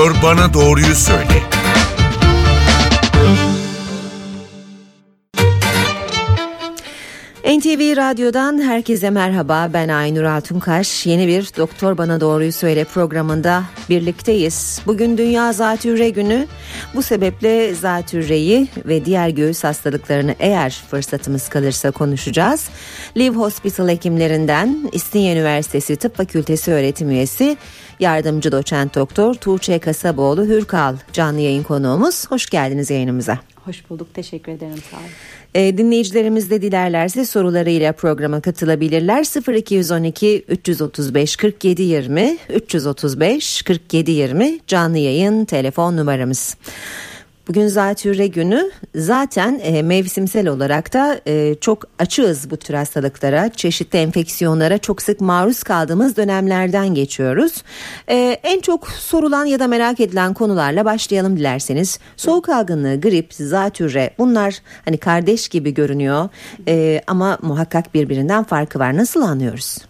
Doktor bana doğruyu söyle. NTV Radyo'dan herkese merhaba. Ben Aynur Altunkaş. Yeni bir Doktor Bana Doğruyu Söyle programında birlikteyiz. Bugün Dünya Zatürre Günü. Bu sebeple zatürreyi ve diğer göğüs hastalıklarını eğer fırsatımız kalırsa konuşacağız. Live Hospital hekimlerinden İstinye Üniversitesi Tıp Fakültesi öğretim üyesi yardımcı doçent doktor Tuğçe Kasaboğlu Hürkal canlı yayın konuğumuz. Hoş geldiniz yayınımıza. Hoş bulduk. Teşekkür ederim. Sağ olun. E, dinleyicilerimiz de dilerlerse sorularıyla programa katılabilirler. 0212 335 47 20 335 47 20 canlı yayın telefon numaramız. Bugün zatürre günü zaten e, mevsimsel olarak da e, çok açığız bu tür hastalıklara, çeşitli enfeksiyonlara çok sık maruz kaldığımız dönemlerden geçiyoruz. E, en çok sorulan ya da merak edilen konularla başlayalım dilerseniz. Soğuk algınlığı, grip, zatürre bunlar hani kardeş gibi görünüyor e, ama muhakkak birbirinden farkı var. Nasıl anlıyoruz?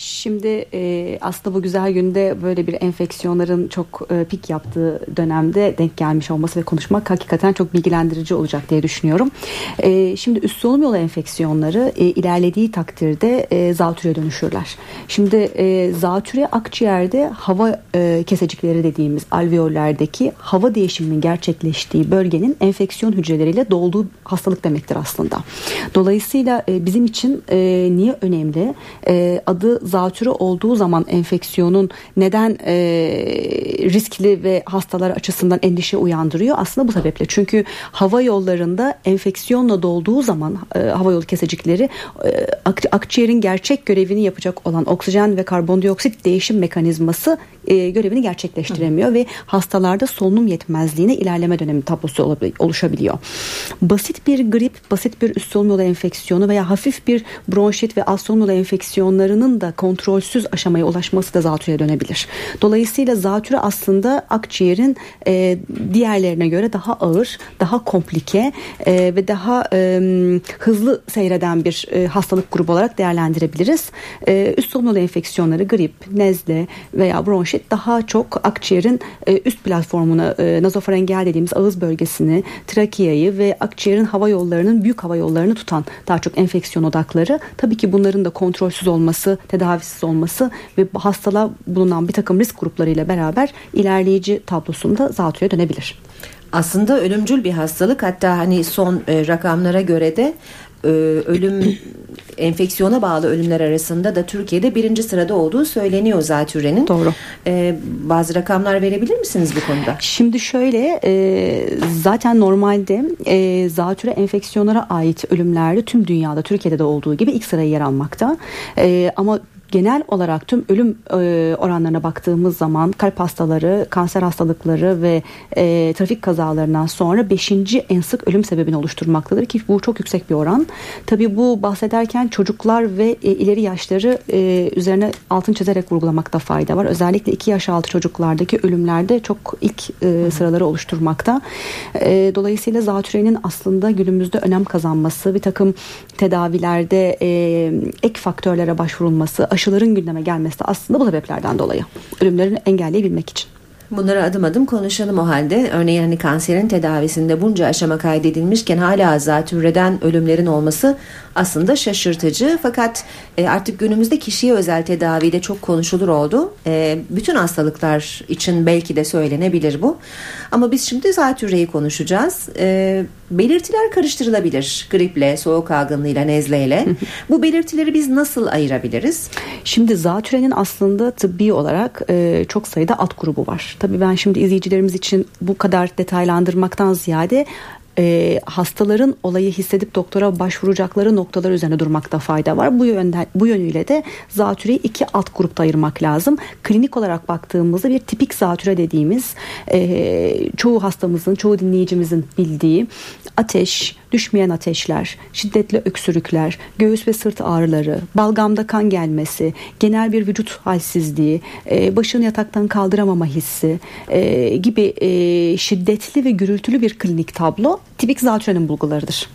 Şimdi e, aslında bu güzel günde böyle bir enfeksiyonların çok e, pik yaptığı dönemde denk gelmiş olması ve konuşmak hakikaten çok bilgilendirici olacak diye düşünüyorum. E, şimdi üst solunum yolu enfeksiyonları e, ilerlediği takdirde e, zatüre dönüşürler. Şimdi e, zatüre akciğerde hava e, kesecikleri dediğimiz alveollerdeki hava değişiminin gerçekleştiği bölgenin enfeksiyon hücreleriyle dolduğu hastalık demektir aslında. Dolayısıyla e, bizim için e, niye önemli? E, adı zatürre olduğu zaman enfeksiyonun neden e, riskli ve hastalar açısından endişe uyandırıyor? Aslında bu sebeple. Çünkü hava yollarında enfeksiyonla dolduğu zaman e, hava yolu kesecikleri e, ak- akciğerin gerçek görevini yapacak olan oksijen ve karbondioksit değişim mekanizması e, görevini gerçekleştiremiyor Hı. ve hastalarda solunum yetmezliğine ilerleme dönemi tablosu oluşabiliyor. Basit bir grip, basit bir üst solunum yolu enfeksiyonu veya hafif bir bronşit ve alt solunum yolu enfeksiyonlarının da kontrolsüz aşamaya ulaşması da zatürreye dönebilir. Dolayısıyla zatürre aslında akciğerin e, diğerlerine göre daha ağır, daha komplike e, ve daha e, hızlı seyreden bir e, hastalık grubu olarak değerlendirebiliriz. E, üst solunum yolu enfeksiyonları grip, nezle veya bronşit daha çok akciğerin e, üst platformuna e, nazofarengeal dediğimiz ağız bölgesini, trakeayı ve akciğerin hava yollarının büyük hava yollarını tutan daha çok enfeksiyon odakları. Tabii ki bunların da kontrolsüz olması, tedavisiz olması ve hastalığa bulunan bir takım risk gruplarıyla beraber ilerleyici tablosunda zatürre dönebilir. Aslında ölümcül bir hastalık hatta hani son e, rakamlara göre de e, ölüm enfeksiyona bağlı ölümler arasında da Türkiye'de birinci sırada olduğu söyleniyor zatürrenin. Doğru. E, bazı rakamlar verebilir misiniz bu konuda? Şimdi şöyle e, zaten normalde e, zatürre enfeksiyonlara ait ölümlerde tüm dünyada Türkiye'de de olduğu gibi ilk sıraya yer almakta. E, ama genel olarak tüm ölüm e, oranlarına baktığımız zaman kalp hastaları, kanser hastalıkları ve e, trafik kazalarından sonra 5. en sık ölüm sebebini oluşturmaktadır ki bu çok yüksek bir oran. Tabi bu bahsederken çocuklar ve e, ileri yaşları e, üzerine altın çizerek vurgulamakta fayda var. Özellikle 2 yaş altı çocuklardaki ölümlerde çok ilk e, sıraları oluşturmakta. E, dolayısıyla zatürenin aslında günümüzde önem kazanması, bir takım tedavilerde e, ek faktörlere başvurulması, aşıların gündeme gelmesi de aslında bu sebeplerden dolayı. Ölümlerini engelleyebilmek için. Bunları adım adım konuşalım o halde. Örneğin hani kanserin tedavisinde bunca aşama kaydedilmişken hala zatürreden ölümlerin olması aslında şaşırtıcı. Fakat e, artık günümüzde kişiye özel tedavide çok konuşulur oldu. E, bütün hastalıklar için belki de söylenebilir bu. Ama biz şimdi zatürreyi konuşacağız. E, belirtiler karıştırılabilir. Griple, soğuk algınlığıyla, nezleyle. bu belirtileri biz nasıl ayırabiliriz? Şimdi zatürenin aslında tıbbi olarak e, çok sayıda alt grubu var. Tabii ben şimdi izleyicilerimiz için bu kadar detaylandırmaktan ziyade e, hastaların olayı hissedip doktora başvuracakları noktalar üzerine durmakta fayda var. Bu yönden bu yönüyle de zatüreyi iki alt grupta ayırmak lazım. Klinik olarak baktığımızda bir tipik zatüre dediğimiz e, çoğu hastamızın, çoğu dinleyicimizin bildiği ateş, düşmeyen ateşler, şiddetli öksürükler, göğüs ve sırt ağrıları, balgamda kan gelmesi, genel bir vücut halsizliği, e, başını yataktan kaldıramama hissi e, gibi e, şiddetli ve gürültülü bir klinik tablo tipik zatürenin bulgularıdır.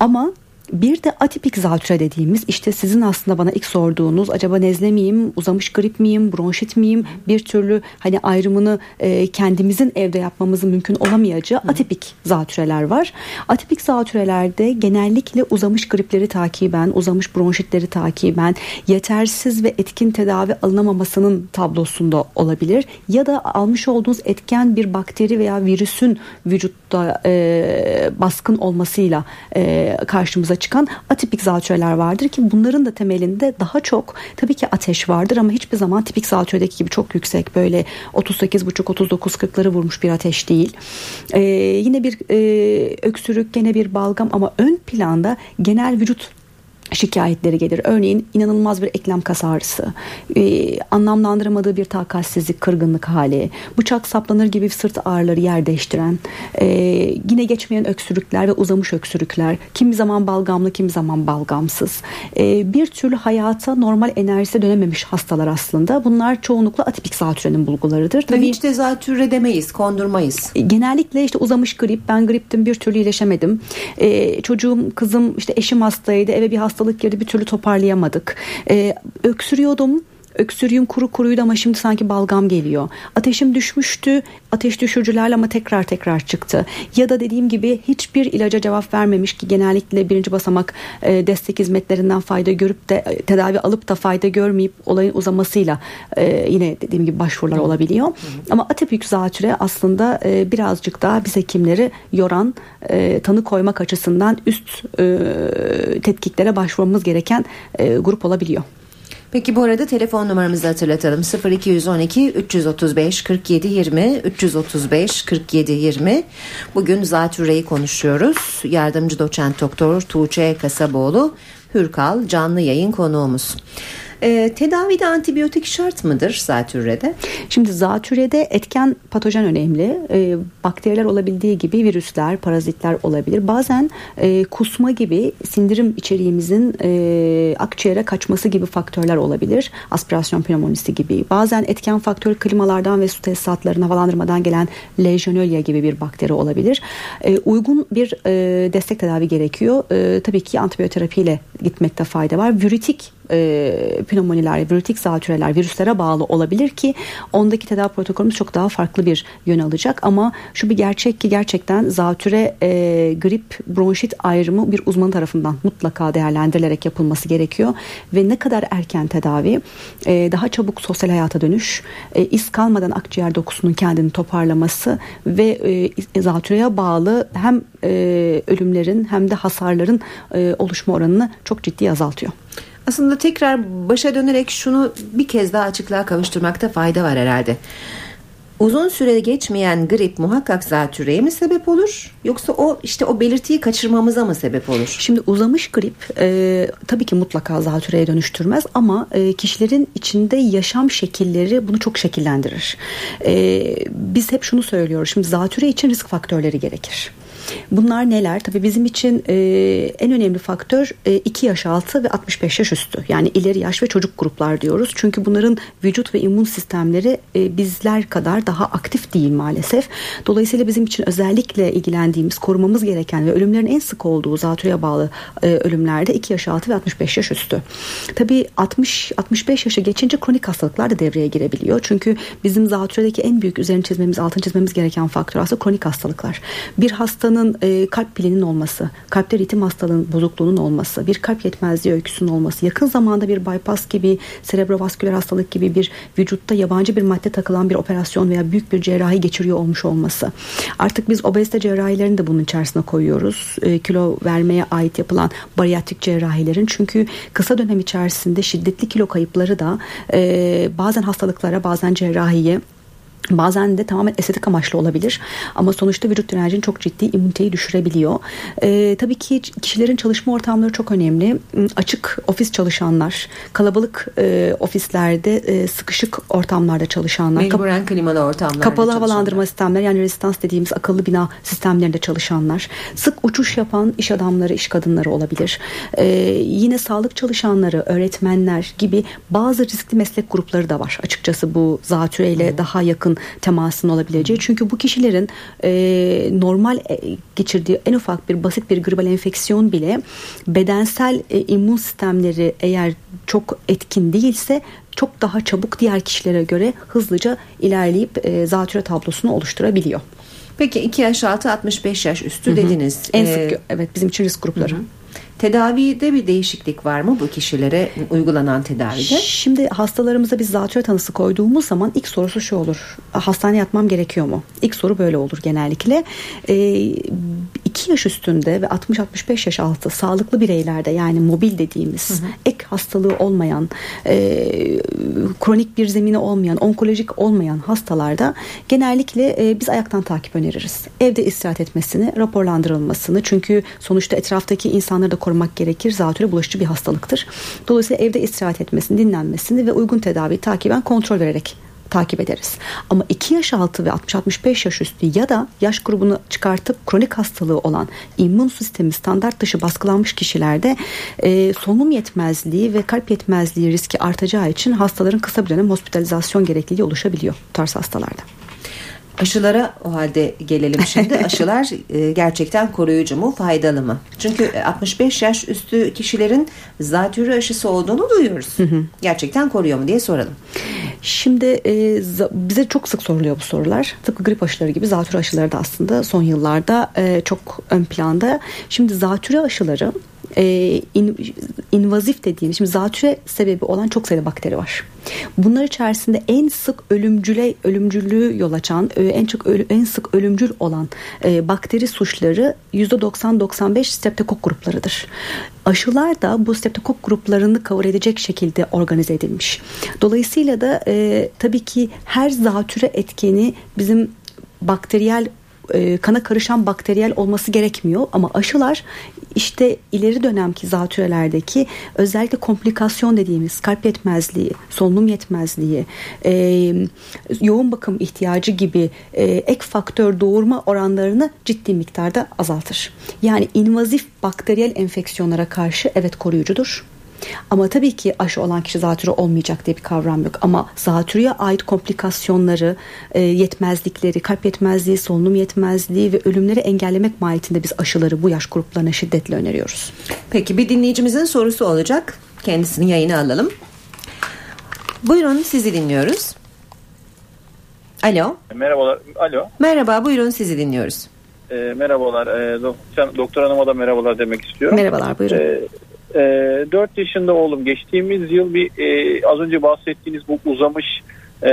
Ama bir de atipik zatüre dediğimiz işte sizin aslında bana ilk sorduğunuz acaba nezle miyim, uzamış grip miyim, bronşit miyim bir türlü hani ayrımını e, kendimizin evde yapmamızın mümkün olamayacağı atipik zatüreler var. Atipik zatürelerde genellikle uzamış gripleri takiben, uzamış bronşitleri takiben, yetersiz ve etkin tedavi alınamamasının tablosunda olabilir ya da almış olduğunuz etken bir bakteri veya virüsün vücutta e, baskın olmasıyla e, karşımıza çıkan atipik zatüreler vardır ki bunların da temelinde daha çok tabii ki ateş vardır ama hiçbir zaman tipik zatüredeki gibi çok yüksek böyle 38,5-39-40'ları vurmuş bir ateş değil. E, yine bir e, öksürük gene bir balgam ama ön planda genel vücut şikayetleri gelir. Örneğin inanılmaz bir eklem kas ağrısı, e, anlamlandıramadığı bir takatsizlik, kırgınlık hali, bıçak saplanır gibi sırt ağrıları yer değiştiren, e, yine geçmeyen öksürükler ve uzamış öksürükler, kimi zaman balgamlı, kimi zaman balgamsız. E, bir türlü hayata normal enerjisi dönememiş hastalar aslında. Bunlar çoğunlukla atipik zatürenin bulgularıdır. Tabii hiç de zatürre demeyiz, kondurmayız. E, genellikle işte uzamış grip, ben griptim bir türlü iyileşemedim. E, çocuğum, kızım, işte eşim hastaydı, eve bir hasta hastalık girdi bir türlü toparlayamadık. Ee, öksürüyordum Öksürüğüm kuru kuruydu ama şimdi sanki balgam geliyor. Ateşim düşmüştü. Ateş düşürücülerle ama tekrar tekrar çıktı. Ya da dediğim gibi hiçbir ilaca cevap vermemiş ki genellikle birinci basamak e, destek hizmetlerinden fayda görüp de e, tedavi alıp da fayda görmeyip olayın uzamasıyla e, yine dediğim gibi başvurular olabiliyor. Ama atipik zatüre aslında e, birazcık daha biz hekimleri yoran e, tanı koymak açısından üst e, tetkiklere başvurmamız gereken e, grup olabiliyor. Peki bu arada telefon numaramızı hatırlatalım. 0212 335 47 20 335 47 20 bugün zatürreyi konuşuyoruz. Yardımcı doçent doktor Tuğçe Kasaboğlu. Hürkal canlı yayın konuğumuz. E, tedavide antibiyotik şart mıdır zatürrede? Şimdi zatürrede etken patojen önemli. E, bakteriler olabildiği gibi virüsler, parazitler olabilir. Bazen e, kusma gibi sindirim içeriğimizin e, akciğere kaçması gibi faktörler olabilir. Aspirasyon pneumonisi gibi. Bazen etken faktör klimalardan ve su tesisatlarının havalandırmadan gelen Legionella gibi bir bakteri olabilir. E, uygun bir e, destek tedavi gerekiyor. E, tabii ki antibiyoterapiyle gitmekte fayda var. Vüritik e, pneumoniler, virütik zatüreler virüslere bağlı olabilir ki ondaki tedavi protokolümüz çok daha farklı bir yön alacak. Ama şu bir gerçek ki gerçekten zatüre, e, grip, bronşit ayrımı bir uzman tarafından mutlaka değerlendirilerek yapılması gerekiyor. Ve ne kadar erken tedavi, e, daha çabuk sosyal hayata dönüş, e, iz kalmadan akciğer dokusunun kendini toparlaması ve e, zatüreye bağlı hem e, ölümlerin hem de hasarların e, oluşma oranını çok ciddi azaltıyor. Aslında tekrar başa dönerek şunu bir kez daha açıklığa kavuşturmakta fayda var herhalde. Uzun süre geçmeyen grip muhakkak zatürreye mi sebep olur yoksa o işte o belirtiyi kaçırmamıza mı sebep olur? Şimdi uzamış grip e, tabii ki mutlaka zatürreye dönüştürmez ama e, kişilerin içinde yaşam şekilleri bunu çok şekillendirir. E, biz hep şunu söylüyoruz şimdi zatürre için risk faktörleri gerekir. Bunlar neler? Tabii bizim için e, en önemli faktör e, 2 yaş altı ve 65 yaş üstü. Yani ileri yaş ve çocuk gruplar diyoruz. Çünkü bunların vücut ve immün sistemleri e, bizler kadar daha aktif değil maalesef. Dolayısıyla bizim için özellikle ilgilendiğimiz, korumamız gereken ve ölümlerin en sık olduğu zatürreye bağlı e, ölümlerde 2 yaş altı ve 65 yaş üstü. Tabii 60 65 yaşa geçince kronik hastalıklar da devreye girebiliyor. Çünkü bizim zatürredeki en büyük üzerine çizmemiz, altını çizmemiz gereken faktör aslında kronik hastalıklar. Bir hastanın hastanın e, kalp pilinin olması, kalpte ritim hastalığının bozukluğunun olması, bir kalp yetmezliği öyküsünün olması, yakın zamanda bir bypass gibi, serebrovasküler hastalık gibi bir vücutta yabancı bir madde takılan bir operasyon veya büyük bir cerrahi geçiriyor olmuş olması. Artık biz obezite cerrahilerini de bunun içerisine koyuyoruz. E, kilo vermeye ait yapılan bariyatrik cerrahilerin çünkü kısa dönem içerisinde şiddetli kilo kayıpları da e, bazen hastalıklara bazen cerrahiye Bazen de tamamen estetik amaçlı olabilir ama sonuçta vücut direncini çok ciddi immüniteyi düşürebiliyor. Ee, tabii ki kişilerin çalışma ortamları çok önemli. Hmm, açık ofis çalışanlar, kalabalık e, ofislerde e, sıkışık ortamlarda çalışanlar, mecburen klimalı ortamlarda kapalı havalandırma sistemleri yani rezistans dediğimiz akıllı bina sistemlerinde çalışanlar, sık uçuş yapan iş adamları, iş kadınları olabilir. Ee, yine sağlık çalışanları, öğretmenler gibi bazı riskli meslek grupları da var. Açıkçası bu zatüreyle hmm. daha yakın hastaların temasının olabileceği. Çünkü bu kişilerin e, normal e, geçirdiği en ufak bir basit bir gribal enfeksiyon bile bedensel e, immün sistemleri eğer çok etkin değilse çok daha çabuk diğer kişilere göre hızlıca ilerleyip e, zatüre tablosunu oluşturabiliyor. Peki 2 yaş altı 65 yaş üstü Hı-hı. dediniz. En sık ee, evet bizim için risk grupları. Hı-hı. Tedavide bir değişiklik var mı bu kişilere uygulanan tedavide? Şimdi hastalarımıza biz zatürre tanısı koyduğumuz zaman ilk sorusu şu olur. Hastaneye yatmam gerekiyor mu? İlk soru böyle olur genellikle. E, 2 yaş üstünde ve 60-65 yaş altı sağlıklı bireylerde yani mobil dediğimiz hı hı. ek hastalığı olmayan e, kronik bir zemini olmayan onkolojik olmayan hastalarda genellikle e, biz ayaktan takip öneririz. Evde istirahat etmesini raporlandırılmasını çünkü sonuçta etraftaki insanları da korumak gerekir. Zatürre bulaşıcı bir hastalıktır. Dolayısıyla evde istirahat etmesini, dinlenmesini ve uygun tedavi takiben kontrol vererek takip ederiz. Ama 2 yaş altı ve 60-65 yaş üstü ya da yaş grubunu çıkartıp kronik hastalığı olan immün sistemi standart dışı baskılanmış kişilerde e, solunum yetmezliği ve kalp yetmezliği riski artacağı için hastaların kısa bir dönem hospitalizasyon gerekliliği oluşabiliyor bu tarz hastalarda. Aşılara o halde gelelim şimdi. Aşılar e, gerçekten koruyucu mu, faydalı mı? Çünkü 65 yaş üstü kişilerin zatürre aşısı olduğunu duyuyoruz. Gerçekten koruyor mu diye soralım. Şimdi e, bize çok sık soruluyor bu sorular. Tıpkı grip aşıları gibi zatürre aşıları da aslında son yıllarda e, çok ön planda. Şimdi zatürre aşıları e, in, invazif dediğimiz şimdi zatüre sebebi olan çok sayıda bakteri var. Bunlar içerisinde en sık ölümcüle ölümcüllüğü yol açan e, en çok ölü, en sık ölümcül olan e, bakteri suçları %90-95 streptokok gruplarıdır. Aşılar da bu streptokok gruplarını cover edecek şekilde organize edilmiş. Dolayısıyla da e, tabii ki her zatüre etkeni bizim bakteriyel e, kana karışan bakteriyel olması gerekmiyor ama aşılar işte ileri dönemki zatürelerdeki özellikle komplikasyon dediğimiz kalp yetmezliği, solunum yetmezliği, e, yoğun bakım ihtiyacı gibi e, ek faktör doğurma oranlarını ciddi miktarda azaltır. Yani invazif bakteriyel enfeksiyonlara karşı evet koruyucudur. Ama tabii ki aşı olan kişi zatürre olmayacak diye bir kavram yok. Ama zatürreye ait komplikasyonları, e, yetmezlikleri, kalp yetmezliği, solunum yetmezliği ve ölümleri engellemek mahiyetinde biz aşıları bu yaş gruplarına şiddetle öneriyoruz. Peki bir dinleyicimizin sorusu olacak. Kendisini yayına alalım. Buyurun sizi dinliyoruz. Alo. Merhabalar. Alo. Merhaba buyurun sizi dinliyoruz. E, merhabalar. E, doktor, doktor hanıma da merhabalar demek istiyorum. Merhabalar buyurun. E, e, ee, 4 yaşında oğlum geçtiğimiz yıl bir e, az önce bahsettiğiniz bu uzamış e,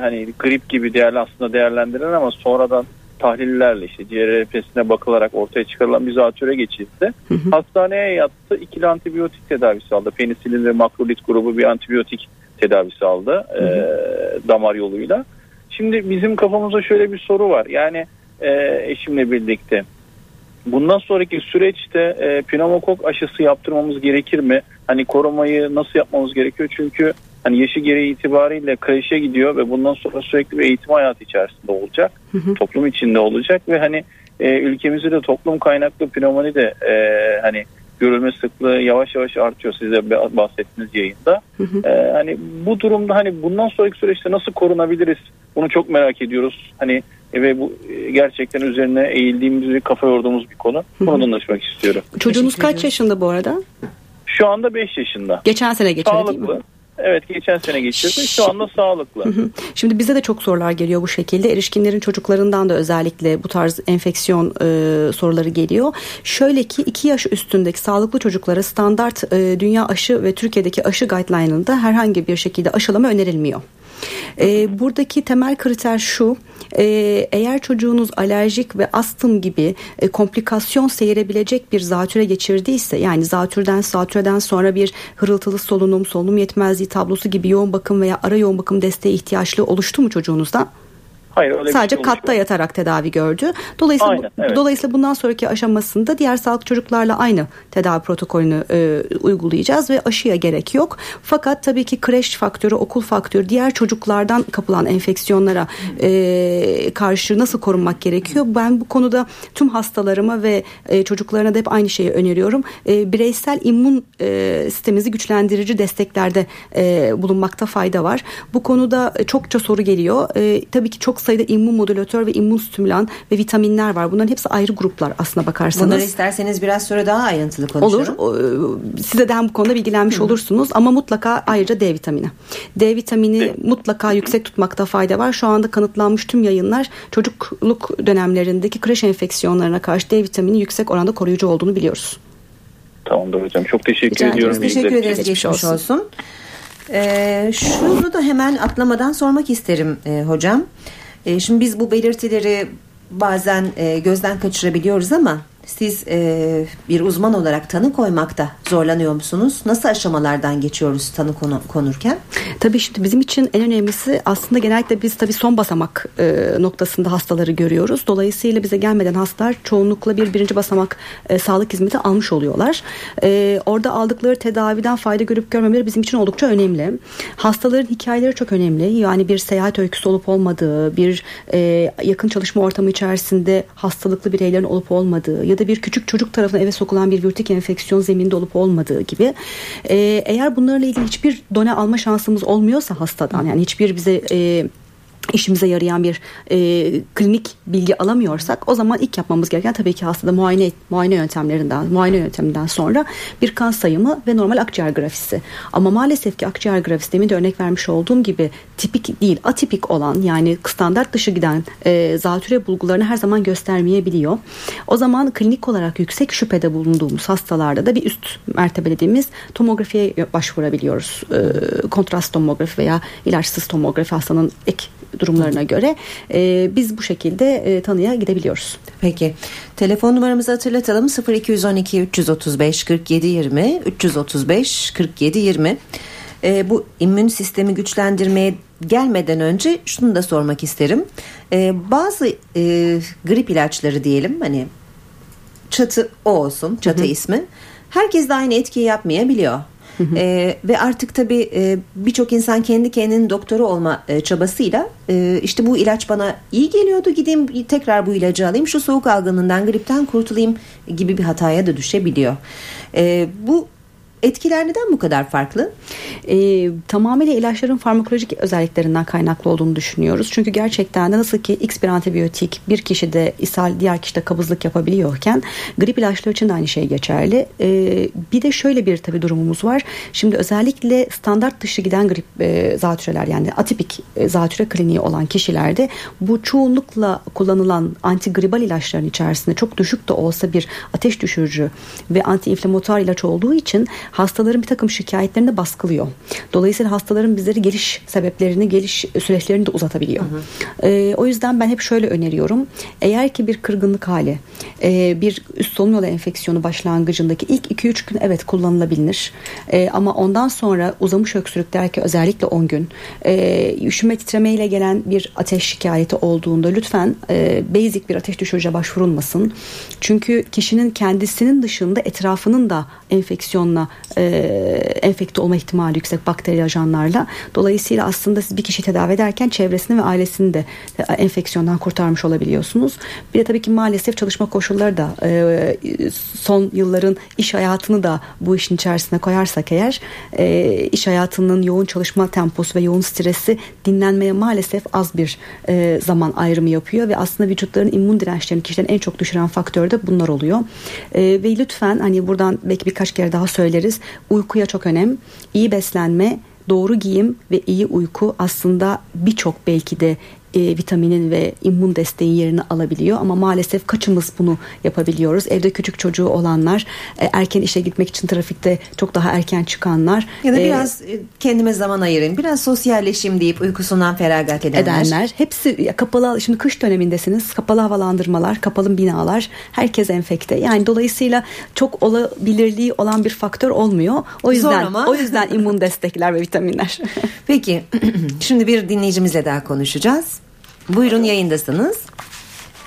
hani grip gibi değerli aslında değerlendirilen ama sonradan tahlillerle işte ciğer RPS'ine bakılarak ortaya çıkarılan bir zatüre geçirdi. Hı hı. Hastaneye yattı. ikili antibiyotik tedavisi aldı. Penisilin ve makrolit grubu bir antibiyotik tedavisi aldı. Hı hı. E, damar yoluyla. Şimdi bizim kafamızda şöyle bir soru var. Yani e, eşimle birlikte Bundan sonraki süreçte e, pneumokok aşısı yaptırmamız gerekir mi? Hani korumayı nasıl yapmamız gerekiyor? Çünkü hani yaşı gereği itibariyle kreşe gidiyor ve bundan sonra sürekli bir eğitim hayatı içerisinde olacak. Hı hı. Toplum içinde olacak ve hani e, ülkemizde de toplum kaynaklı pneumoni de e, hani görülme sıklığı yavaş yavaş artıyor size bahsettiğiniz yayında. Hı hı. E, hani bu durumda hani bundan sonraki süreçte nasıl korunabiliriz? Bunu çok merak ediyoruz. Hani ve bu e, gerçekten üzerine eğildiğimiz ve kafa yorduğumuz bir konu. Bunu danışmak istiyorum. Çocuğunuz kaç yaşında bu arada? Şu anda 5 yaşında. Geçen sene geçirdi Sağlıklı. değil mi? Evet geçen sene geçirdi. Şu anda sağlıklı. Şimdi bize de çok sorular geliyor bu şekilde. Erişkinlerin çocuklarından da özellikle bu tarz enfeksiyon e, soruları geliyor. Şöyle ki 2 yaş üstündeki sağlıklı çocuklara standart e, dünya aşı ve Türkiye'deki aşı guideline'ında herhangi bir şekilde aşılama önerilmiyor. E, buradaki temel kriter şu e, eğer çocuğunuz alerjik ve astım gibi e, komplikasyon seyirebilecek bir zatüre geçirdiyse yani zatürden zatüreden sonra bir hırıltılı solunum solunum yetmezliği tablosu gibi yoğun bakım veya ara yoğun bakım desteği ihtiyaçlı oluştu mu çocuğunuzda? Hayır, öyle Sadece şey katta yatarak tedavi gördü. Dolayısıyla Aynen, evet. dolayısıyla bundan sonraki aşamasında diğer sağlık çocuklarla aynı tedavi protokolünü e, uygulayacağız ve aşıya gerek yok. Fakat tabii ki kreş faktörü, okul faktörü, diğer çocuklardan kapılan enfeksiyonlara e, karşı nasıl korunmak gerekiyor? Ben bu konuda tüm hastalarıma ve e, çocuklarına da hep aynı şeyi öneriyorum. E, bireysel immün e, sistemimizi güçlendirici desteklerde e, bulunmakta fayda var. Bu konuda çokça soru geliyor. E, tabii ki çok sayıda immün modülatör ve immün stimülan ve vitaminler var. Bunların hepsi ayrı gruplar aslına bakarsanız. Bunları isterseniz biraz sonra daha ayrıntılı konuşalım. Olur. E, Size de hem bu konuda bilgilenmiş Hı. olursunuz ama mutlaka ayrıca D vitamini. D vitamini evet. mutlaka yüksek tutmakta fayda var. Şu anda kanıtlanmış tüm yayınlar çocukluk dönemlerindeki kreş enfeksiyonlarına karşı D vitamini yüksek oranda koruyucu olduğunu biliyoruz. Tamamdır hocam. Çok teşekkür Rica ediyorum. Teşekkür ederiz. Geçmiş olsun. olsun. Ee, şunu da hemen atlamadan sormak isterim e, hocam. E, şimdi biz bu belirtileri bazen e, gözden kaçırabiliyoruz ama siz e, bir uzman olarak tanı koymakta zorlanıyor musunuz? Nasıl aşamalardan geçiyoruz tanı konu, konurken? Tabii şimdi bizim için en önemlisi aslında genellikle biz tabii son basamak e, noktasında hastaları görüyoruz. Dolayısıyla bize gelmeden hastalar çoğunlukla bir birinci basamak e, sağlık hizmeti almış oluyorlar. E, orada aldıkları tedaviden fayda görüp görmemeleri bizim için oldukça önemli. Hastaların hikayeleri çok önemli. Yani bir seyahat öyküsü olup olmadığı, bir e, yakın çalışma ortamı içerisinde hastalıklı bireylerin olup olmadığı ya da bir küçük çocuk tarafından eve sokulan bir virütik enfeksiyon zeminde olup olmadığı gibi e, eğer bunlarla ilgili hiçbir done alma şansımız olmuyorsa hastadan yani hiçbir bize e, işimize yarayan bir e, klinik bilgi alamıyorsak o zaman ilk yapmamız gereken tabii ki hastada muayene muayene yöntemlerinden muayene yönteminden sonra bir kan sayımı ve normal akciğer grafisi. Ama maalesef ki akciğer grafisi demin de örnek vermiş olduğum gibi tipik değil atipik olan yani standart dışı giden e, zatüre bulgularını her zaman göstermeyebiliyor. O zaman klinik olarak yüksek şüphede bulunduğumuz hastalarda da bir üst mertebe dediğimiz tomografiye başvurabiliyoruz. E, kontrast tomografi veya ilaçsız tomografi hastanın ek durumlarına göre e, biz bu şekilde e, tanıya gidebiliyoruz. Peki. Telefon numaramızı hatırlatalım 0212 335 47 20 335 47 20. E, bu immün sistemi güçlendirmeye gelmeden önce şunu da sormak isterim. E, bazı e, grip ilaçları diyelim hani çatı o olsun çatı hı hı. ismi. Herkes de aynı etkiyi yapmayabiliyor. E, ve artık tabii e, birçok insan kendi kendinin doktoru olma e, çabasıyla e, işte bu ilaç bana iyi geliyordu gideyim tekrar bu ilacı alayım şu soğuk algınlığından gripten kurtulayım gibi bir hataya da düşebiliyor. E, bu Etkiler neden bu kadar farklı? E, tamamıyla ilaçların farmakolojik özelliklerinden kaynaklı olduğunu düşünüyoruz. Çünkü gerçekten de nasıl ki X bir antibiyotik bir kişide ishal diğer kişide kabızlık yapabiliyorken grip ilaçları için de aynı şey geçerli. E, bir de şöyle bir tabi durumumuz var. Şimdi özellikle standart dışı giden grip e, zatüreler yani atipik e, zatüre kliniği olan kişilerde bu çoğunlukla kullanılan antigribal ilaçların içerisinde çok düşük de olsa bir ateş düşürücü ve antiinflamatuar ilaç olduğu için hastaların bir takım şikayetlerini baskılıyor. Dolayısıyla hastaların bizleri geliş sebeplerini, geliş süreçlerini de uzatabiliyor. Hı hı. E, o yüzden ben hep şöyle öneriyorum. Eğer ki bir kırgınlık hali, e, bir üst solunum yolu enfeksiyonu başlangıcındaki ilk 2-3 gün evet kullanılabilir. E, ama ondan sonra uzamış öksürük der ki özellikle 10 gün e, üşüme titremeyle gelen bir ateş şikayeti olduğunda lütfen e, basic bir ateş düşürücüye başvurulmasın. Çünkü kişinin kendisinin dışında etrafının da enfeksiyonla e, enfekte olma ihtimali yüksek bakteri ajanlarla. Dolayısıyla aslında siz bir kişi tedavi ederken çevresini ve ailesini de e, enfeksiyondan kurtarmış olabiliyorsunuz. Bir de tabii ki maalesef çalışma koşulları da e, son yılların iş hayatını da bu işin içerisine koyarsak eğer e, iş hayatının yoğun çalışma temposu ve yoğun stresi dinlenmeye maalesef az bir e, zaman ayrımı yapıyor ve aslında vücutların immün dirençlerini kişilerin en çok düşüren faktör de bunlar oluyor. E, ve lütfen hani buradan belki birkaç kere daha söyleriz Uykuya çok önem, iyi beslenme, doğru giyim ve iyi uyku aslında birçok belki de e, vitaminin ve immün desteği yerini alabiliyor ama maalesef kaçımız bunu yapabiliyoruz. Evde küçük çocuğu olanlar, e, erken işe gitmek için trafikte çok daha erken çıkanlar ya da e, biraz e, kendime zaman ayırayım, biraz sosyalleşeyim deyip uykusundan feragat edenler. Edenler. Hepsi kapalı şimdi kış dönemindesiniz. Kapalı havalandırmalar, kapalı binalar, herkes enfekte. Yani dolayısıyla çok olabilirliği olan bir faktör olmuyor. O yüzden o yüzden immün destekler ve vitaminler. Peki şimdi bir dinleyicimizle daha konuşacağız. Buyurun yayındasınız.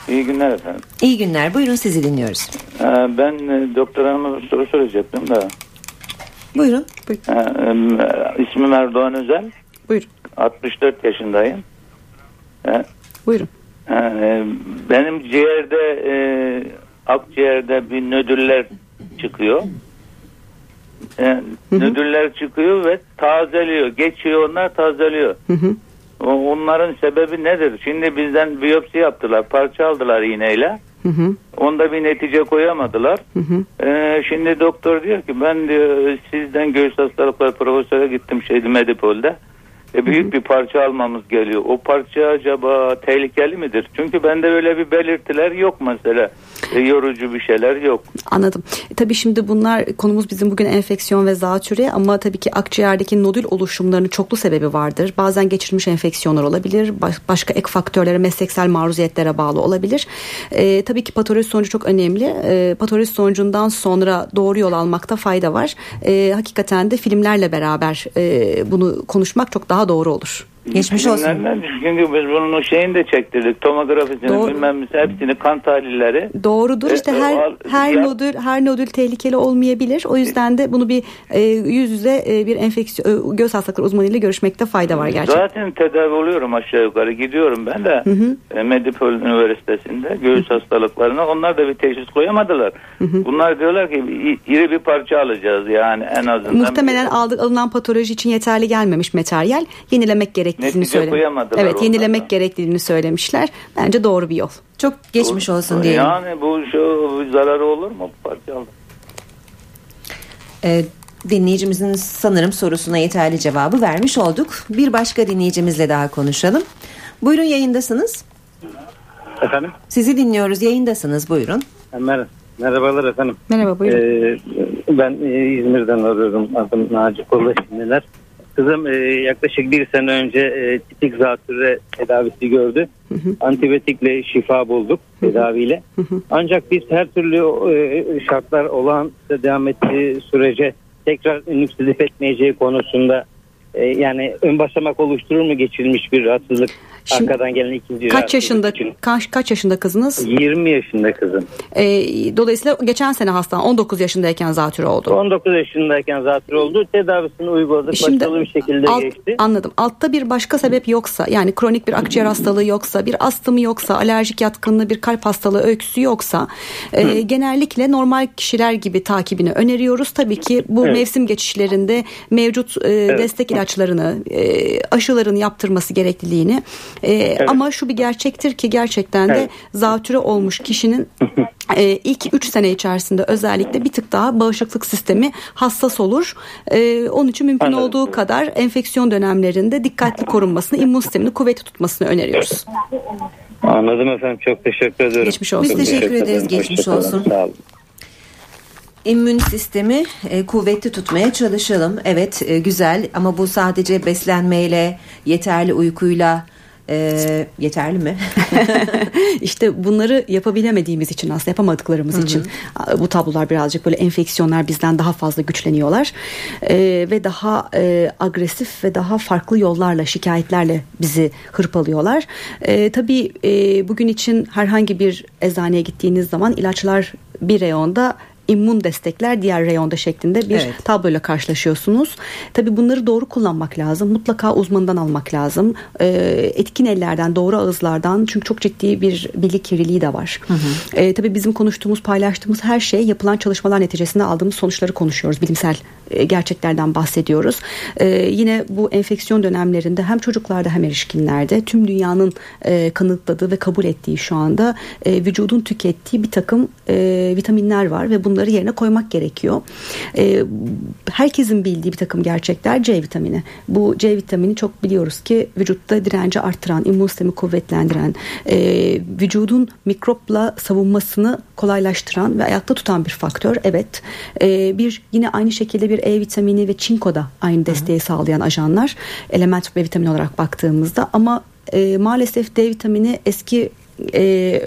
İyi günler efendim. İyi günler. Buyurun sizi dinliyoruz. Ee, ben e, doktor hanıma bir soru soracaktım da. Buyurun. Ee, e, ismim Erdoğan Özel. Buyurun. 64 yaşındayım. Ee, Buyurun. e, benim ciğerde e, akciğerde bir nödüller çıkıyor. E, nödüller çıkıyor ve tazeliyor. Geçiyor onlar tazeliyor. Hı hı. Onların sebebi nedir? Şimdi bizden biyopsi yaptılar. Parça aldılar iğneyle. Hı hı. Onda bir netice koyamadılar. Hı hı. Ee, şimdi doktor diyor ki ben diyor sizden göğüs hastalıkları profesöre gittim şeydi Medipol'de. E, büyük bir parça almamız geliyor. O parça acaba tehlikeli midir? Çünkü bende öyle bir belirtiler yok mesela. E, yorucu bir şeyler yok. Anladım. E, tabii şimdi bunlar konumuz bizim bugün enfeksiyon ve zatüre ama tabii ki akciğerdeki nodül oluşumlarının çoklu sebebi vardır. Bazen geçirilmiş enfeksiyonlar olabilir. Baş- başka ek faktörlere, mesleksel maruziyetlere bağlı olabilir. E, tabii ki patoloji sonucu çok önemli. E, patoloji sonucundan sonra doğru yol almakta fayda var. E, hakikaten de filmlerle beraber e, bunu konuşmak çok daha doğru olur. Geçmiş olsun. Çünkü biz bunun o şeyini de çektirdik. Tomografisini Doğru. bilmem hepsini kan tahlilleri. Doğrudur E, işte e, her al- her ya- nodül her nodül tehlikeli olmayabilir. O yüzden de bunu bir e, yüz yüze e, bir enfeksiyon e, göz hastalıkları uzmanıyla görüşmekte fayda var gerçekten. Zaten tedavi oluyorum aşağı yukarı. Gidiyorum ben de e, Medipol Üniversitesi'nde göğüs hastalıklarına. Onlar da bir teşhis koyamadılar. Bunlar diyorlar ki iri bir parça alacağız yani en azından. Muhtemelen aldık alınan patoloji için yeterli gelmemiş materyal yenilemek gerektiğini Netice söyle. Evet, yenilemek onlardan. gerektiğini söylemişler. Bence doğru bir yol. Çok geçmiş olsun diyelim. Yani bu şu zararı olur mu bu parça aldı? Ee, dinleyicimizin sanırım sorusuna yeterli cevabı vermiş olduk. Bir başka dinleyicimizle daha konuşalım. Buyurun yayındasınız. Efendim? Sizi dinliyoruz. Yayındasınız. Buyurun. Mer merhabalar efendim. Merhaba buyurun. Ee, ben e, İzmir'den arıyorum. Adım Naci Kolla şimdiler. Kızım e, yaklaşık bir sene önce e, tipik zatürre tedavisi gördü. Antibiyotikle şifa bulduk tedaviyle. Ancak biz her türlü e, şartlar olan devam ettiği sürece tekrar nüksedip etmeyeceği konusunda e, yani ön basamak oluşturur mu geçirilmiş bir rahatsızlık Şimdi arkadan gelen ikinci kaç yaşında için? kaç, kaç yaşında kızınız? 20 yaşında kızım. Ee, dolayısıyla geçen sene hasta 19 yaşındayken zatürre oldu. 19 yaşındayken zatürre oldu. Tedavisini uyguladık. Şimdi başarılı bir şekilde alt- geçti. Anladım. Altta bir başka sebep yoksa yani kronik bir akciğer hastalığı yoksa bir astımı yoksa alerjik yatkınlığı bir kalp hastalığı öyküsü yoksa e, genellikle normal kişiler gibi takibini öneriyoruz. Tabii ki bu Evet. mevsim geçişlerinde mevcut e, destek ilaçlarını e, aşıların yaptırması gerekliliğini e, ama şu bir gerçektir ki gerçekten de Evet. zatüre olmuş kişinin e, ilk 3 sene içerisinde özellikle bir tık daha bağışıklık sistemi hassas olur. E, onun için mümkün Anladım. olduğu kadar enfeksiyon dönemlerinde dikkatli korunmasını, immün sistemini kuvvetli tutmasını öneriyoruz. Anladım efendim. Çok teşekkür ederim. Geçmiş olsun. Biz teşekkür ederiz. ederim. Geçmiş olsun. Sağ olun. İmmün sistemi e, kuvvetli tutmaya çalışalım. Evet e, güzel ama bu sadece beslenmeyle, yeterli uykuyla e, yeterli mi? İşte bunları yapabilemediğimiz için aslında yapamadıklarımız için bu tablolar birazcık böyle enfeksiyonlar bizden daha fazla güçleniyorlar Ee, ve daha e, agresif ve daha farklı yollarla şikayetlerle bizi hırpalıyorlar. Ee, tabii e, bugün için herhangi bir eczaneye gittiğiniz zaman ilaçlar bir reyonda immün destekler diğer reyonda şeklinde bir Evet. tabloyla karşılaşıyorsunuz. Tabi bunları doğru kullanmak lazım. Mutlaka uzmanından almak lazım. Ee, etkin ellerden, doğru ağızlardan çünkü çok ciddi bir bilgi kirliliği de var. Ee, tabii bizim konuştuğumuz, paylaştığımız her şey yapılan çalışmalar neticesinde aldığımız sonuçları konuşuyoruz. Bilimsel e, gerçeklerden bahsediyoruz. Ee, yine bu enfeksiyon dönemlerinde hem çocuklarda hem erişkinlerde tüm dünyanın e, kanıtladığı ve kabul ettiği şu anda e, vücudun tükettiği bir takım e, vitaminler var ve bunları yerine koymak gerekiyor. E, herkesin bildiği bir takım gerçekler C vitamini. Bu C vitamini çok biliyoruz ki vücutta direnci arttıran, immün sistemi kuvvetlendiren, e, vücudun mikropla savunmasını kolaylaştıran ve ayakta tutan bir faktör. Evet. E, bir yine aynı şekilde bir E vitamini ve çinko da aynı desteği sağlayan ajanlar. Element ve vitamin olarak baktığımızda ama e, maalesef D vitamini eski e, e,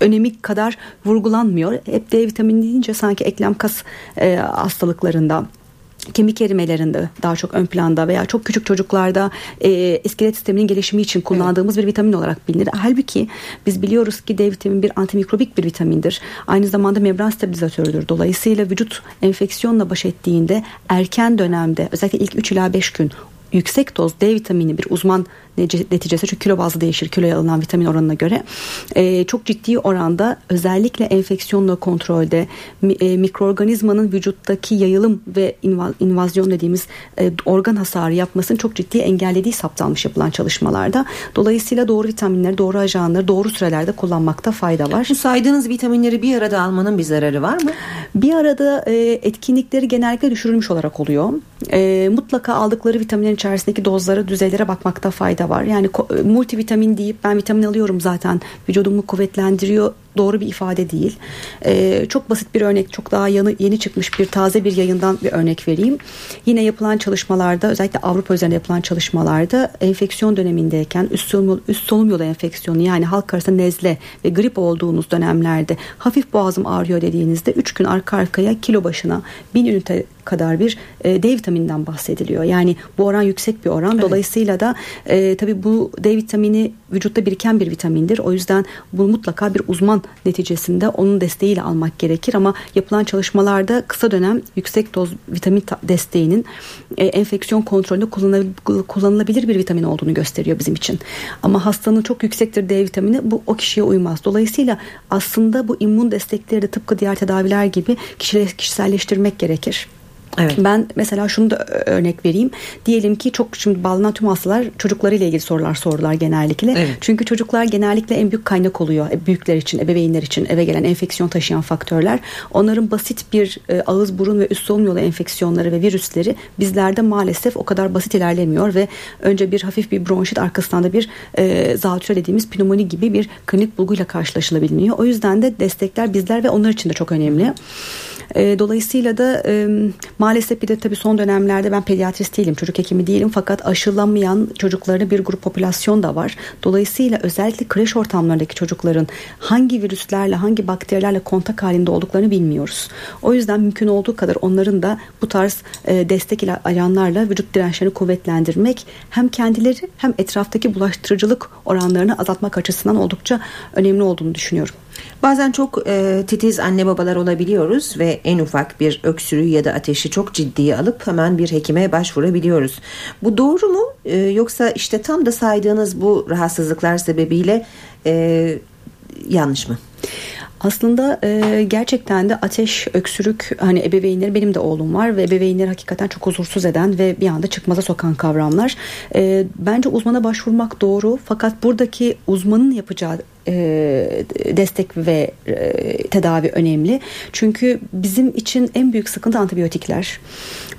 önemi kadar vurgulanmıyor. Hep D vitamini deyince sanki eklem kas e, hastalıklarında kemik erimelerinde daha çok ön planda veya çok küçük çocuklarda e, iskelet sisteminin gelişimi için kullandığımız evet. bir vitamin olarak bilinir. Halbuki biz biliyoruz ki D vitamini bir antimikrobik bir vitamindir. Aynı zamanda membran stabilizatörüdür. Dolayısıyla vücut enfeksiyonla baş ettiğinde erken dönemde özellikle ilk 3 ila 5 gün yüksek doz D vitamini bir uzman neticesi çünkü kilo bazlı değişir kiloya alınan vitamin oranına göre e, çok ciddi oranda özellikle enfeksiyonla kontrolde e, mikroorganizmanın vücuttaki yayılım ve inva, invazyon dediğimiz e, organ hasarı yapmasını çok ciddi engellediği saptanmış yapılan çalışmalarda. Dolayısıyla doğru vitaminleri, doğru ajanları doğru sürelerde kullanmakta fayda var. Bu saydığınız vitaminleri bir arada almanın bir zararı var mı? Bir arada e, etkinlikleri genellikle düşürülmüş olarak oluyor. E, mutlaka aldıkları vitaminlerin içerisindeki dozlara, düzeylere bakmakta fayda var. Yani multivitamin deyip ben vitamin alıyorum zaten vücudumu kuvvetlendiriyor doğru bir ifade değil. Ee, çok basit bir örnek, çok daha yeni, yeni çıkmış bir taze bir yayından bir örnek vereyim. Yine yapılan çalışmalarda, özellikle Avrupa üzerinde yapılan çalışmalarda enfeksiyon dönemindeyken üst solunum, üst solunum yolu enfeksiyonu yani halk arasında nezle ve grip olduğunuz dönemlerde hafif boğazım ağrıyor dediğinizde 3 gün arka arkaya kilo başına 1000 ünite kadar bir e, D vitamininden bahsediliyor. Yani bu oran yüksek bir oran. Evet. Dolayısıyla da e, tabii bu D vitamini vücutta biriken bir vitamindir. O yüzden bu mutlaka bir uzman neticesinde onun desteğiyle almak gerekir ama yapılan çalışmalarda kısa dönem yüksek doz vitamin desteğinin e, enfeksiyon kontrolünde kullanılabilir bir vitamin olduğunu gösteriyor bizim için. Ama hastanın çok yüksektir D vitamini bu o kişiye uymaz. Dolayısıyla aslında bu immün destekleri de tıpkı diğer tedaviler gibi kişiselleştirmek gerekir. Evet. Ben mesela şunu da örnek vereyim. Diyelim ki çok şimdi bağlanan tüm hastalar çocuklarıyla ilgili sorular sordular genellikle. Evet. Çünkü çocuklar genellikle en büyük kaynak oluyor. E, büyükler için, ebeveynler için eve gelen enfeksiyon taşıyan faktörler. Onların basit bir e, ağız, burun ve üst solunum yolu enfeksiyonları ve virüsleri bizlerde maalesef o kadar basit ilerlemiyor ve önce bir hafif bir bronşit arkasından da bir e, zatüre dediğimiz pnömoni gibi bir klinik bulguyla karşılaşılabiliyor. O yüzden de destekler bizler ve onlar için de çok önemli. E, dolayısıyla da e, maalesef bir de tabii son dönemlerde ben pediatrist değilim, çocuk hekimi değilim fakat aşılamayan çocukların bir grup popülasyon da var. Dolayısıyla özellikle kreş ortamlarındaki çocukların hangi virüslerle, hangi bakterilerle kontak halinde olduklarını bilmiyoruz. O yüzden mümkün olduğu kadar onların da bu tarz e, destek ajanlarla vücut dirençlerini kuvvetlendirmek hem kendileri hem etraftaki bulaştırıcılık oranlarını azaltmak açısından oldukça önemli olduğunu düşünüyorum. Bazen çok e, titiz anne babalar olabiliyoruz ve en ufak bir öksürüğü ya da ateşi çok ciddiye alıp hemen bir hekime başvurabiliyoruz. Bu doğru mu e, yoksa işte tam da saydığınız bu rahatsızlıklar sebebiyle e, yanlış mı? Aslında e, gerçekten de ateş, öksürük hani ebeveynleri benim de oğlum var ve ebeveynleri hakikaten çok huzursuz eden ve bir anda çıkmaza sokan kavramlar. E, bence uzmana başvurmak doğru fakat buradaki uzmanın yapacağı e, destek ve e, tedavi önemli. Çünkü bizim için en büyük sıkıntı antibiyotikler.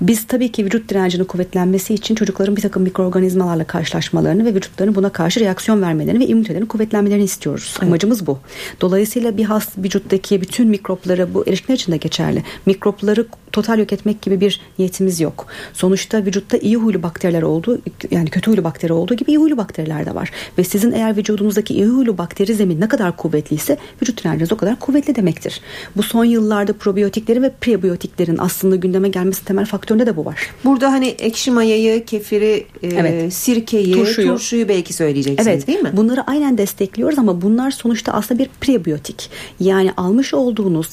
Biz tabii ki vücut direncinin kuvvetlenmesi için çocukların bir takım mikroorganizmalarla karşılaşmalarını ve vücutlarının buna karşı reaksiyon vermelerini ve immünitelerin kuvvetlenmelerini istiyoruz. Evet. Amacımız bu. Dolayısıyla bir hast vücuttaki bütün mikropları bu erişkinler için de geçerli. Mikropları total yok etmek gibi bir niyetimiz yok. Sonuçta vücutta iyi huylu bakteriler olduğu yani kötü huylu bakteri olduğu gibi iyi huylu bakteriler de var. Ve sizin eğer vücudunuzdaki iyi huylu bakteri zemin ne kadar kuvvetliyse vücut direnciniz o kadar kuvvetli demektir. Bu son yıllarda probiyotiklerin ve prebiyotiklerin aslında gündeme gelmesi temel faktöründe de bu var. Burada hani ekşi mayayı, kefiri, e, evet. sirkeyi, turşuyu. turşuyu belki söyleyeceksiniz evet. değil mi? Bunları aynen destekliyoruz ama bunlar sonuçta aslında bir prebiyotik. Yani almış olduğunuz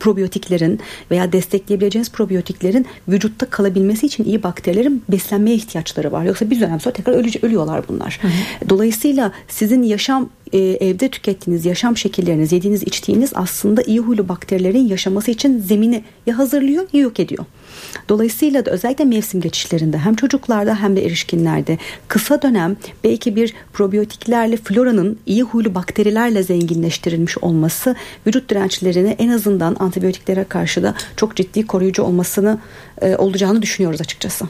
probiyotiklerin veya destekleyebileceğiniz probiyotiklerin vücutta kalabilmesi için iyi bakterilerin beslenmeye ihtiyaçları var. Yoksa bir dönem sonra tekrar ölüyorlar bunlar. Hı hı. Dolayısıyla sizin yaşam e, evde tükettiğiniz yaşam şekilleriniz, yediğiniz, içtiğiniz aslında iyi huylu bakterilerin yaşaması için zemini ya hazırlıyor ya yok ediyor. Dolayısıyla da özellikle mevsim geçişlerinde hem çocuklarda hem de erişkinlerde kısa dönem belki bir probiyotiklerle floranın iyi huylu bakterilerle zenginleştirilmiş olması vücut dirençlerini en azından antibiyotiklere karşı da çok ciddi koruyucu olmasını e, olacağını düşünüyoruz açıkçası.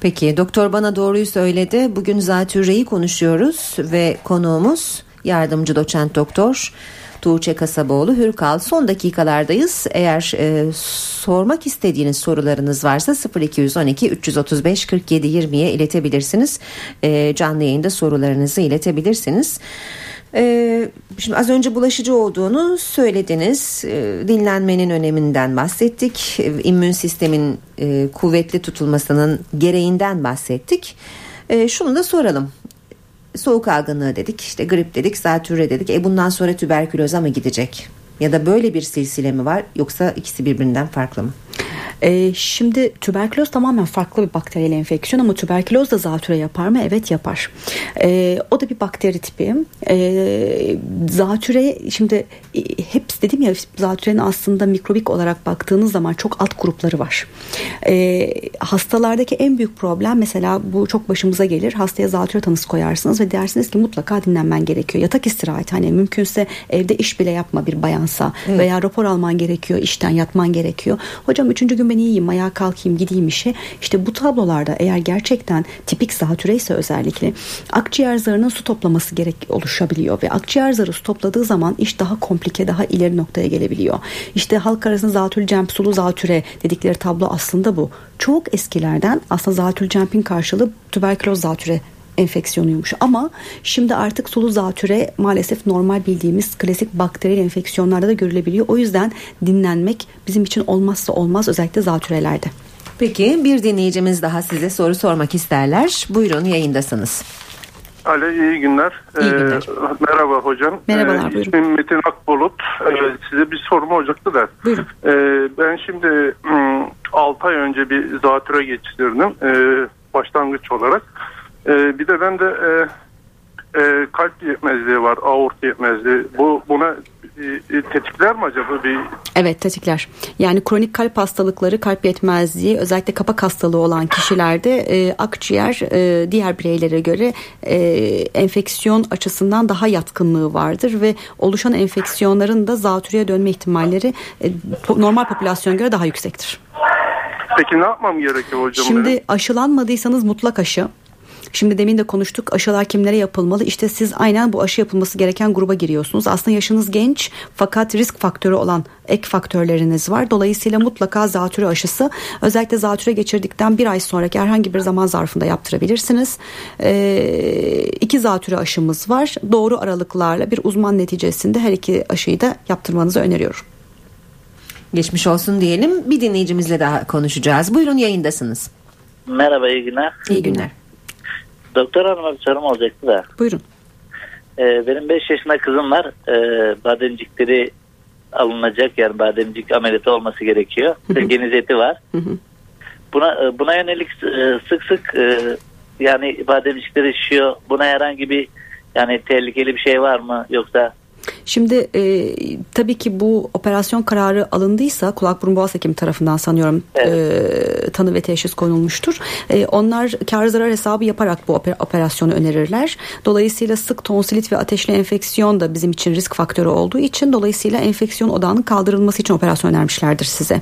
Peki doktor bana doğruyu söyledi. Bugün zatürreyi konuşuyoruz ve konuğumuz yardımcı doçent doktor Tuğçe Kasaboğlu Hürkal son dakikalardayız. Eğer e, sormak istediğiniz sorularınız varsa 0212 335 47 20'ye iletebilirsiniz. E, canlı yayında sorularınızı iletebilirsiniz. Ee, şimdi az önce bulaşıcı olduğunu söylediniz. Ee, dinlenmenin öneminden bahsettik. Ee, immün sistemin e, kuvvetli tutulmasının gereğinden bahsettik. Ee, şunu da soralım. Soğuk algınlığı dedik, işte grip dedik, zatürre dedik. E bundan sonra tüberküloza mı gidecek? Ya da böyle bir silsile mi var yoksa ikisi birbirinden farklı mı? E, şimdi tüberküloz tamamen farklı bir bakteriyel enfeksiyon ama tüberküloz da zatüre yapar mı? Evet yapar. E, o da bir bakteri tipi. E, zatüre şimdi e, hepsi dedim ya zatürenin aslında mikrobik olarak baktığınız zaman çok alt grupları var. E, hastalardaki en büyük problem mesela bu çok başımıza gelir. Hastaya zatüre tanısı koyarsınız ve dersiniz ki mutlaka dinlenmen gerekiyor. Yatak istirahati hani mümkünse evde iş bile yapma bir bayansa evet. veya rapor alman gerekiyor, işten yatman gerekiyor. Hocam üçüncü gün ben iyiyim ayağa kalkayım gideyim işe. İşte bu tablolarda eğer gerçekten tipik zatüre ise özellikle akciğer zarının su toplaması gerek oluşabiliyor ve akciğer zarı su topladığı zaman iş daha komplike daha ileri noktaya gelebiliyor. İşte halk arasında zatül cemp sulu zatüre dedikleri tablo aslında bu. Çok eskilerden aslında zatül cempin karşılığı tüberküloz zatüre enfeksiyonuymuş. Ama şimdi artık sulu zatüre maalesef normal bildiğimiz klasik bakteriyel enfeksiyonlarda da görülebiliyor. O yüzden dinlenmek bizim için olmazsa olmaz özellikle zatürelerde. Peki bir dinleyicimiz daha size soru sormak isterler. Buyurun yayındasınız. Alo iyi günler. İyi günler. Ee, merhaba hocam. Merhabalar ee, buyurun. İsmim Metin Akbulut. Ee, size bir sorum olacaktı da. Buyurun. Ee, ben şimdi 6 ay önce bir zatüre geçirdim. Ee, başlangıç olarak. Ee, bir de ben de e, e, kalp yetmezliği var, aort yetmezliği. Bu buna e, tetikler mi acaba bir? Evet tetikler. Yani kronik kalp hastalıkları, kalp yetmezliği, özellikle kapak hastalığı olan kişilerde e, akciğer e, diğer bireylere göre e, enfeksiyon açısından daha yatkınlığı vardır ve oluşan enfeksiyonların da zatürreye dönme ihtimalleri e, normal popülasyon göre daha yüksektir. Peki ne yapmam gerekiyor hocam? Şimdi benim? aşılanmadıysanız mutlak aşı. Şimdi demin de konuştuk aşılar kimlere yapılmalı? İşte siz aynen bu aşı yapılması gereken gruba giriyorsunuz. Aslında yaşınız genç fakat risk faktörü olan ek faktörleriniz var. Dolayısıyla mutlaka zatüre aşısı özellikle zatüre geçirdikten bir ay sonraki herhangi bir zaman zarfında yaptırabilirsiniz. Ee, iki zatüre aşımız var. Doğru aralıklarla bir uzman neticesinde her iki aşıyı da yaptırmanızı öneriyorum. Geçmiş olsun diyelim. Bir dinleyicimizle daha konuşacağız. Buyurun yayındasınız. Merhaba iyi günler. İyi günler. Doktor hanıma bir sorum olacaktı da. Buyurun. Ee, benim 5 yaşında kızım var. Ee, bademcikleri alınacak yani bademcik ameliyatı olması gerekiyor. Genizeti var. Buna e, buna yönelik e, sık sık e, yani bademcikleri şişiyor. Buna herhangi bir yani tehlikeli bir şey var mı yoksa Şimdi e, tabii ki bu operasyon kararı alındıysa kulak burun boğaz hekimi tarafından sanıyorum evet. e, tanı ve teşhis konulmuştur. E, onlar kar zarar hesabı yaparak bu operasyonu önerirler. Dolayısıyla sık tonsilit ve ateşli enfeksiyon da bizim için risk faktörü olduğu için dolayısıyla enfeksiyon odağının kaldırılması için operasyon önermişlerdir size.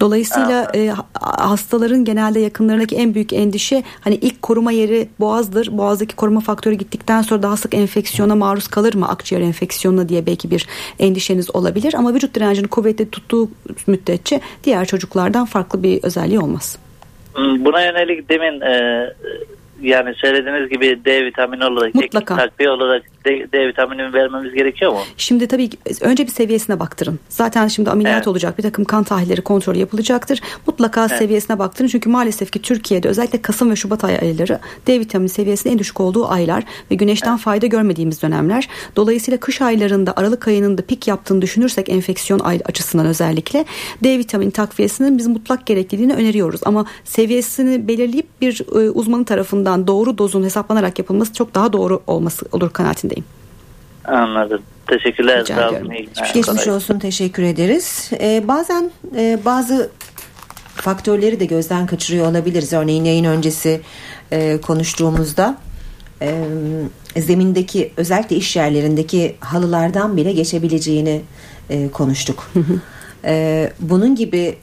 Dolayısıyla e, hastaların genelde yakınlarındaki en büyük endişe hani ilk koruma yeri boğazdır. Boğazdaki koruma faktörü gittikten sonra daha sık enfeksiyona maruz kalır mı akciğer enfeksiyonuna diye belki bir endişeniz olabilir ama vücut direncini kuvvetli tuttuğu müddetçe diğer çocuklardan farklı bir özelliği olmaz. Hmm, buna yönelik demin e, yani söylediğiniz gibi D vitamini olarak Mutlaka. takviye olarak D, D vitamini vermemiz gerekiyor mu? Şimdi tabii önce bir seviyesine baktırın. Zaten şimdi ameliyat evet. olacak bir takım kan tahlilleri kontrol yapılacaktır. Mutlaka evet. seviyesine baktırın. Çünkü maalesef ki Türkiye'de özellikle Kasım ve Şubat ayları D vitamini seviyesinin en düşük olduğu aylar ve güneşten evet. fayda görmediğimiz dönemler. Dolayısıyla kış aylarında Aralık ayının da pik yaptığını düşünürsek enfeksiyon açısından özellikle D vitamini takviyesinin biz mutlak gerekliliğini öneriyoruz. Ama seviyesini belirleyip bir e, uzmanın tarafından doğru dozun hesaplanarak yapılması çok daha doğru olması olur kanaatindeyim. Anladım. Teşekkürler. Rica Sağ ediyorum. Geçmiş olsun teşekkür ederiz. Ee, bazen e, bazı faktörleri de gözden kaçırıyor olabiliriz. Örneğin yayın öncesi e, konuştuğumuzda e, zemindeki özellikle iş yerlerindeki halılardan bile geçebileceğini e, konuştuk. e, bunun gibi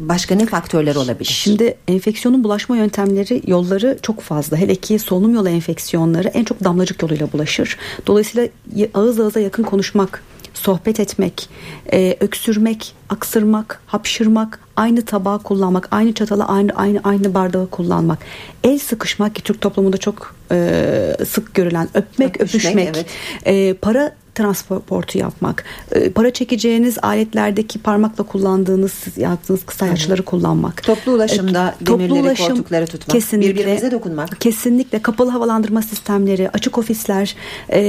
başka ne faktörler olabilir? Şimdi enfeksiyonun bulaşma yöntemleri yolları çok fazla. Hele ki solunum yolu enfeksiyonları en çok damlacık yoluyla bulaşır. Dolayısıyla ağız ağıza yakın konuşmak sohbet etmek, e, öksürmek, aksırmak, hapşırmak, aynı tabağı kullanmak, aynı çatalı, aynı aynı aynı bardağı kullanmak, el sıkışmak ki Türk toplumunda çok e, sık görülen öpmek, Öpüşmek, öpüşmek, evet. e, para transportu yapmak, e, para çekeceğiniz aletlerdeki parmakla kullandığınız yaptığınız kısa yaşları kullanmak. Toplu ulaşımda E, toplu demirleri, ulaşım koltukları tutmak, kesinlikle, birbirimize dokunmak. Kesinlikle kapalı havalandırma sistemleri, açık ofisler, e,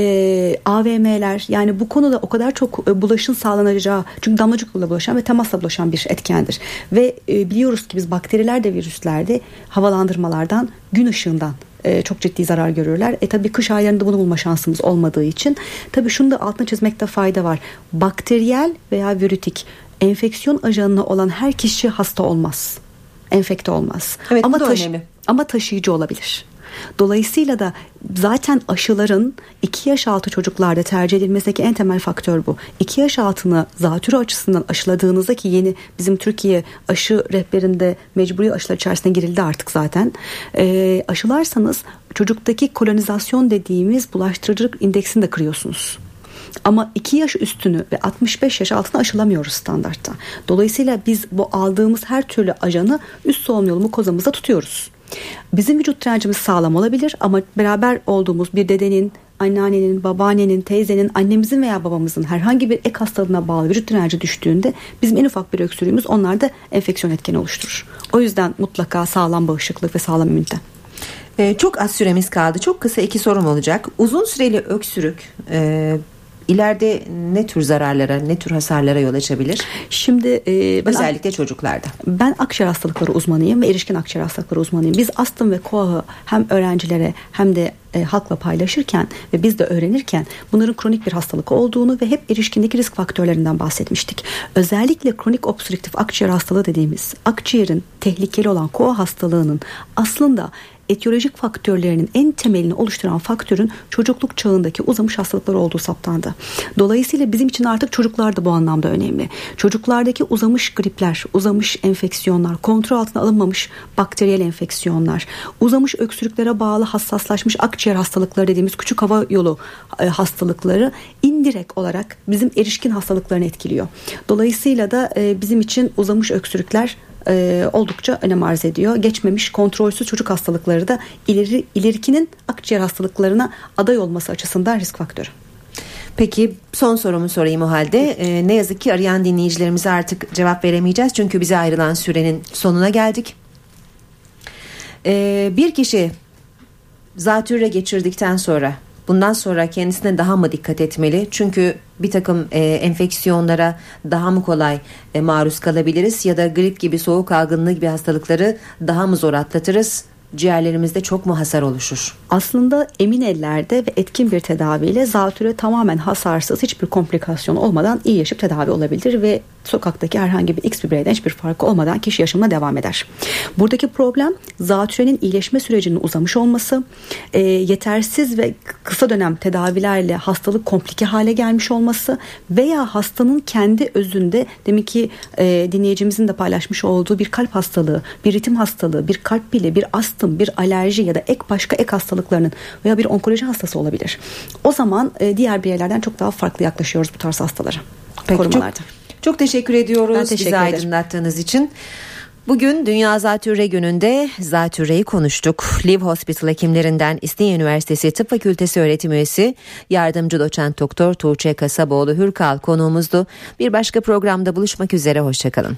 AVM'ler yani bu konuda o kadar çok e, bulaşın sağlanacağı çünkü damlacıkla bulaşan ve temasla bulaşan bir etkendir. Ve e, biliyoruz ki biz bakteriler de virüsler de havalandırmalardan, gün ışığından e, çok ciddi zarar görürler. E tabii kış aylarında bunu bulma şansımız olmadığı için tabii şunu da altına çizmekte fayda var. Bakteriyel veya virütik enfeksiyon ajanına olan her kişi hasta olmaz. Enfekte olmaz. Evet, bu ama da taşı- önemli. ama taşıyıcı olabilir. Dolayısıyla da zaten aşıların 2 yaş altı çocuklarda tercih edilmesindeki en temel faktör bu. 2 yaş altını zatürre açısından aşıladığınızda ki yeni bizim Türkiye aşı rehberinde mecburi aşılar içerisine girildi artık zaten. Ee, aşılarsanız çocuktaki kolonizasyon dediğimiz bulaştırıcılık indeksini de kırıyorsunuz. Ama 2 yaş üstünü ve 65 yaş altını aşılamıyoruz standartta. Dolayısıyla biz bu aldığımız her türlü ajanı üst solunum yolu mukozamızda tutuyoruz. Bizim vücut direncimiz sağlam olabilir ama beraber olduğumuz bir dedenin, anneannenin, babaannenin, teyzenin, annemizin veya babamızın herhangi bir ek hastalığına bağlı vücut direnci düştüğünde bizim en ufak bir öksürüğümüz onlarda enfeksiyon etkeni oluşturur. O yüzden mutlaka sağlam bağışıklık ve sağlam ünite. Ee, çok az süremiz kaldı. Çok kısa iki sorum olacak. Uzun süreli öksürük e, ileride ne tür zararlara, ne tür hasarlara yol açabilir? Şimdi e, ben Özellikle çocuklarda. Ben akciğer hastalıkları uzmanıyım ve erişkin akciğer hastalıkları uzmanıyım. Biz astım ve koahı hem öğrencilere hem de e, halkla paylaşırken ve biz de öğrenirken bunların kronik bir hastalık olduğunu ve hep erişkindeki risk faktörlerinden bahsetmiştik. Özellikle kronik obstrüktif akciğer hastalığı dediğimiz akciğerin tehlikeli olan koa hastalığının aslında etiyolojik faktörlerinin en temelini oluşturan faktörün çocukluk çağındaki uzamış hastalıklar olduğu saptandı. Dolayısıyla bizim için artık çocuklar da bu anlamda önemli. Çocuklardaki uzamış gripler, uzamış enfeksiyonlar, kontrol altına alınmamış bakteriyel enfeksiyonlar, uzamış öksürüklere bağlı hassaslaşmış akciğer hastalıkları dediğimiz küçük hava yolu e, hastalıkları indirekt olarak bizim erişkin hastalıklarını etkiliyor. Dolayısıyla da e, bizim için uzamış öksürükler e, oldukça önem arz ediyor. Geçmemiş kontrolsüz çocuk hastalıkları da ileri ilerikinin akciğer hastalıklarına aday olması açısından risk faktörü. Peki son sorumu sorayım o halde. Ee, ne yazık ki arayan dinleyicilerimize artık cevap veremeyeceğiz. Çünkü bize ayrılan sürenin sonuna geldik. Ee, bir kişi zatürre geçirdikten sonra bundan sonra kendisine daha mı dikkat etmeli? Çünkü bir takım e, enfeksiyonlara daha mı kolay e, maruz kalabiliriz ya da grip gibi soğuk algınlığı gibi hastalıkları daha mı zor atlatırız? Ciğerlerimizde çok mu hasar oluşur? Aslında emin ellerde ve etkin bir tedaviyle zatüre tamamen hasarsız hiçbir komplikasyon olmadan iyi yaşayıp tedavi olabilir ve sokaktaki herhangi bir X bir bireyden hiçbir farkı olmadan kişi yaşamına devam eder. Buradaki problem zatürenin iyileşme sürecinin uzamış olması, e, yetersiz ve kısa dönem tedavilerle hastalık komplike hale gelmiş olması veya hastanın kendi özünde demek ki e, dinleyicimizin de paylaşmış olduğu bir kalp hastalığı, bir ritim hastalığı, bir kalp bile, bir astım, bir alerji ya da ek başka ek hastalıklarının veya bir onkoloji hastası olabilir. O zaman e, diğer bireylerden çok daha farklı yaklaşıyoruz bu tarz hastalara. Peki, korumalarda. Çok, çok teşekkür ediyoruz Ben teşekkür bizi ederim. aydınlattığınız için. Bugün Dünya Zatürre Günü'nde zatürreyi konuştuk. Liv Hospital hekimlerinden İstinye Üniversitesi Tıp Fakültesi öğretim üyesi yardımcı doçent doktor Tuğçe Kasaboğlu Hürkal konuğumuzdu. Bir başka programda buluşmak üzere hoşçakalın.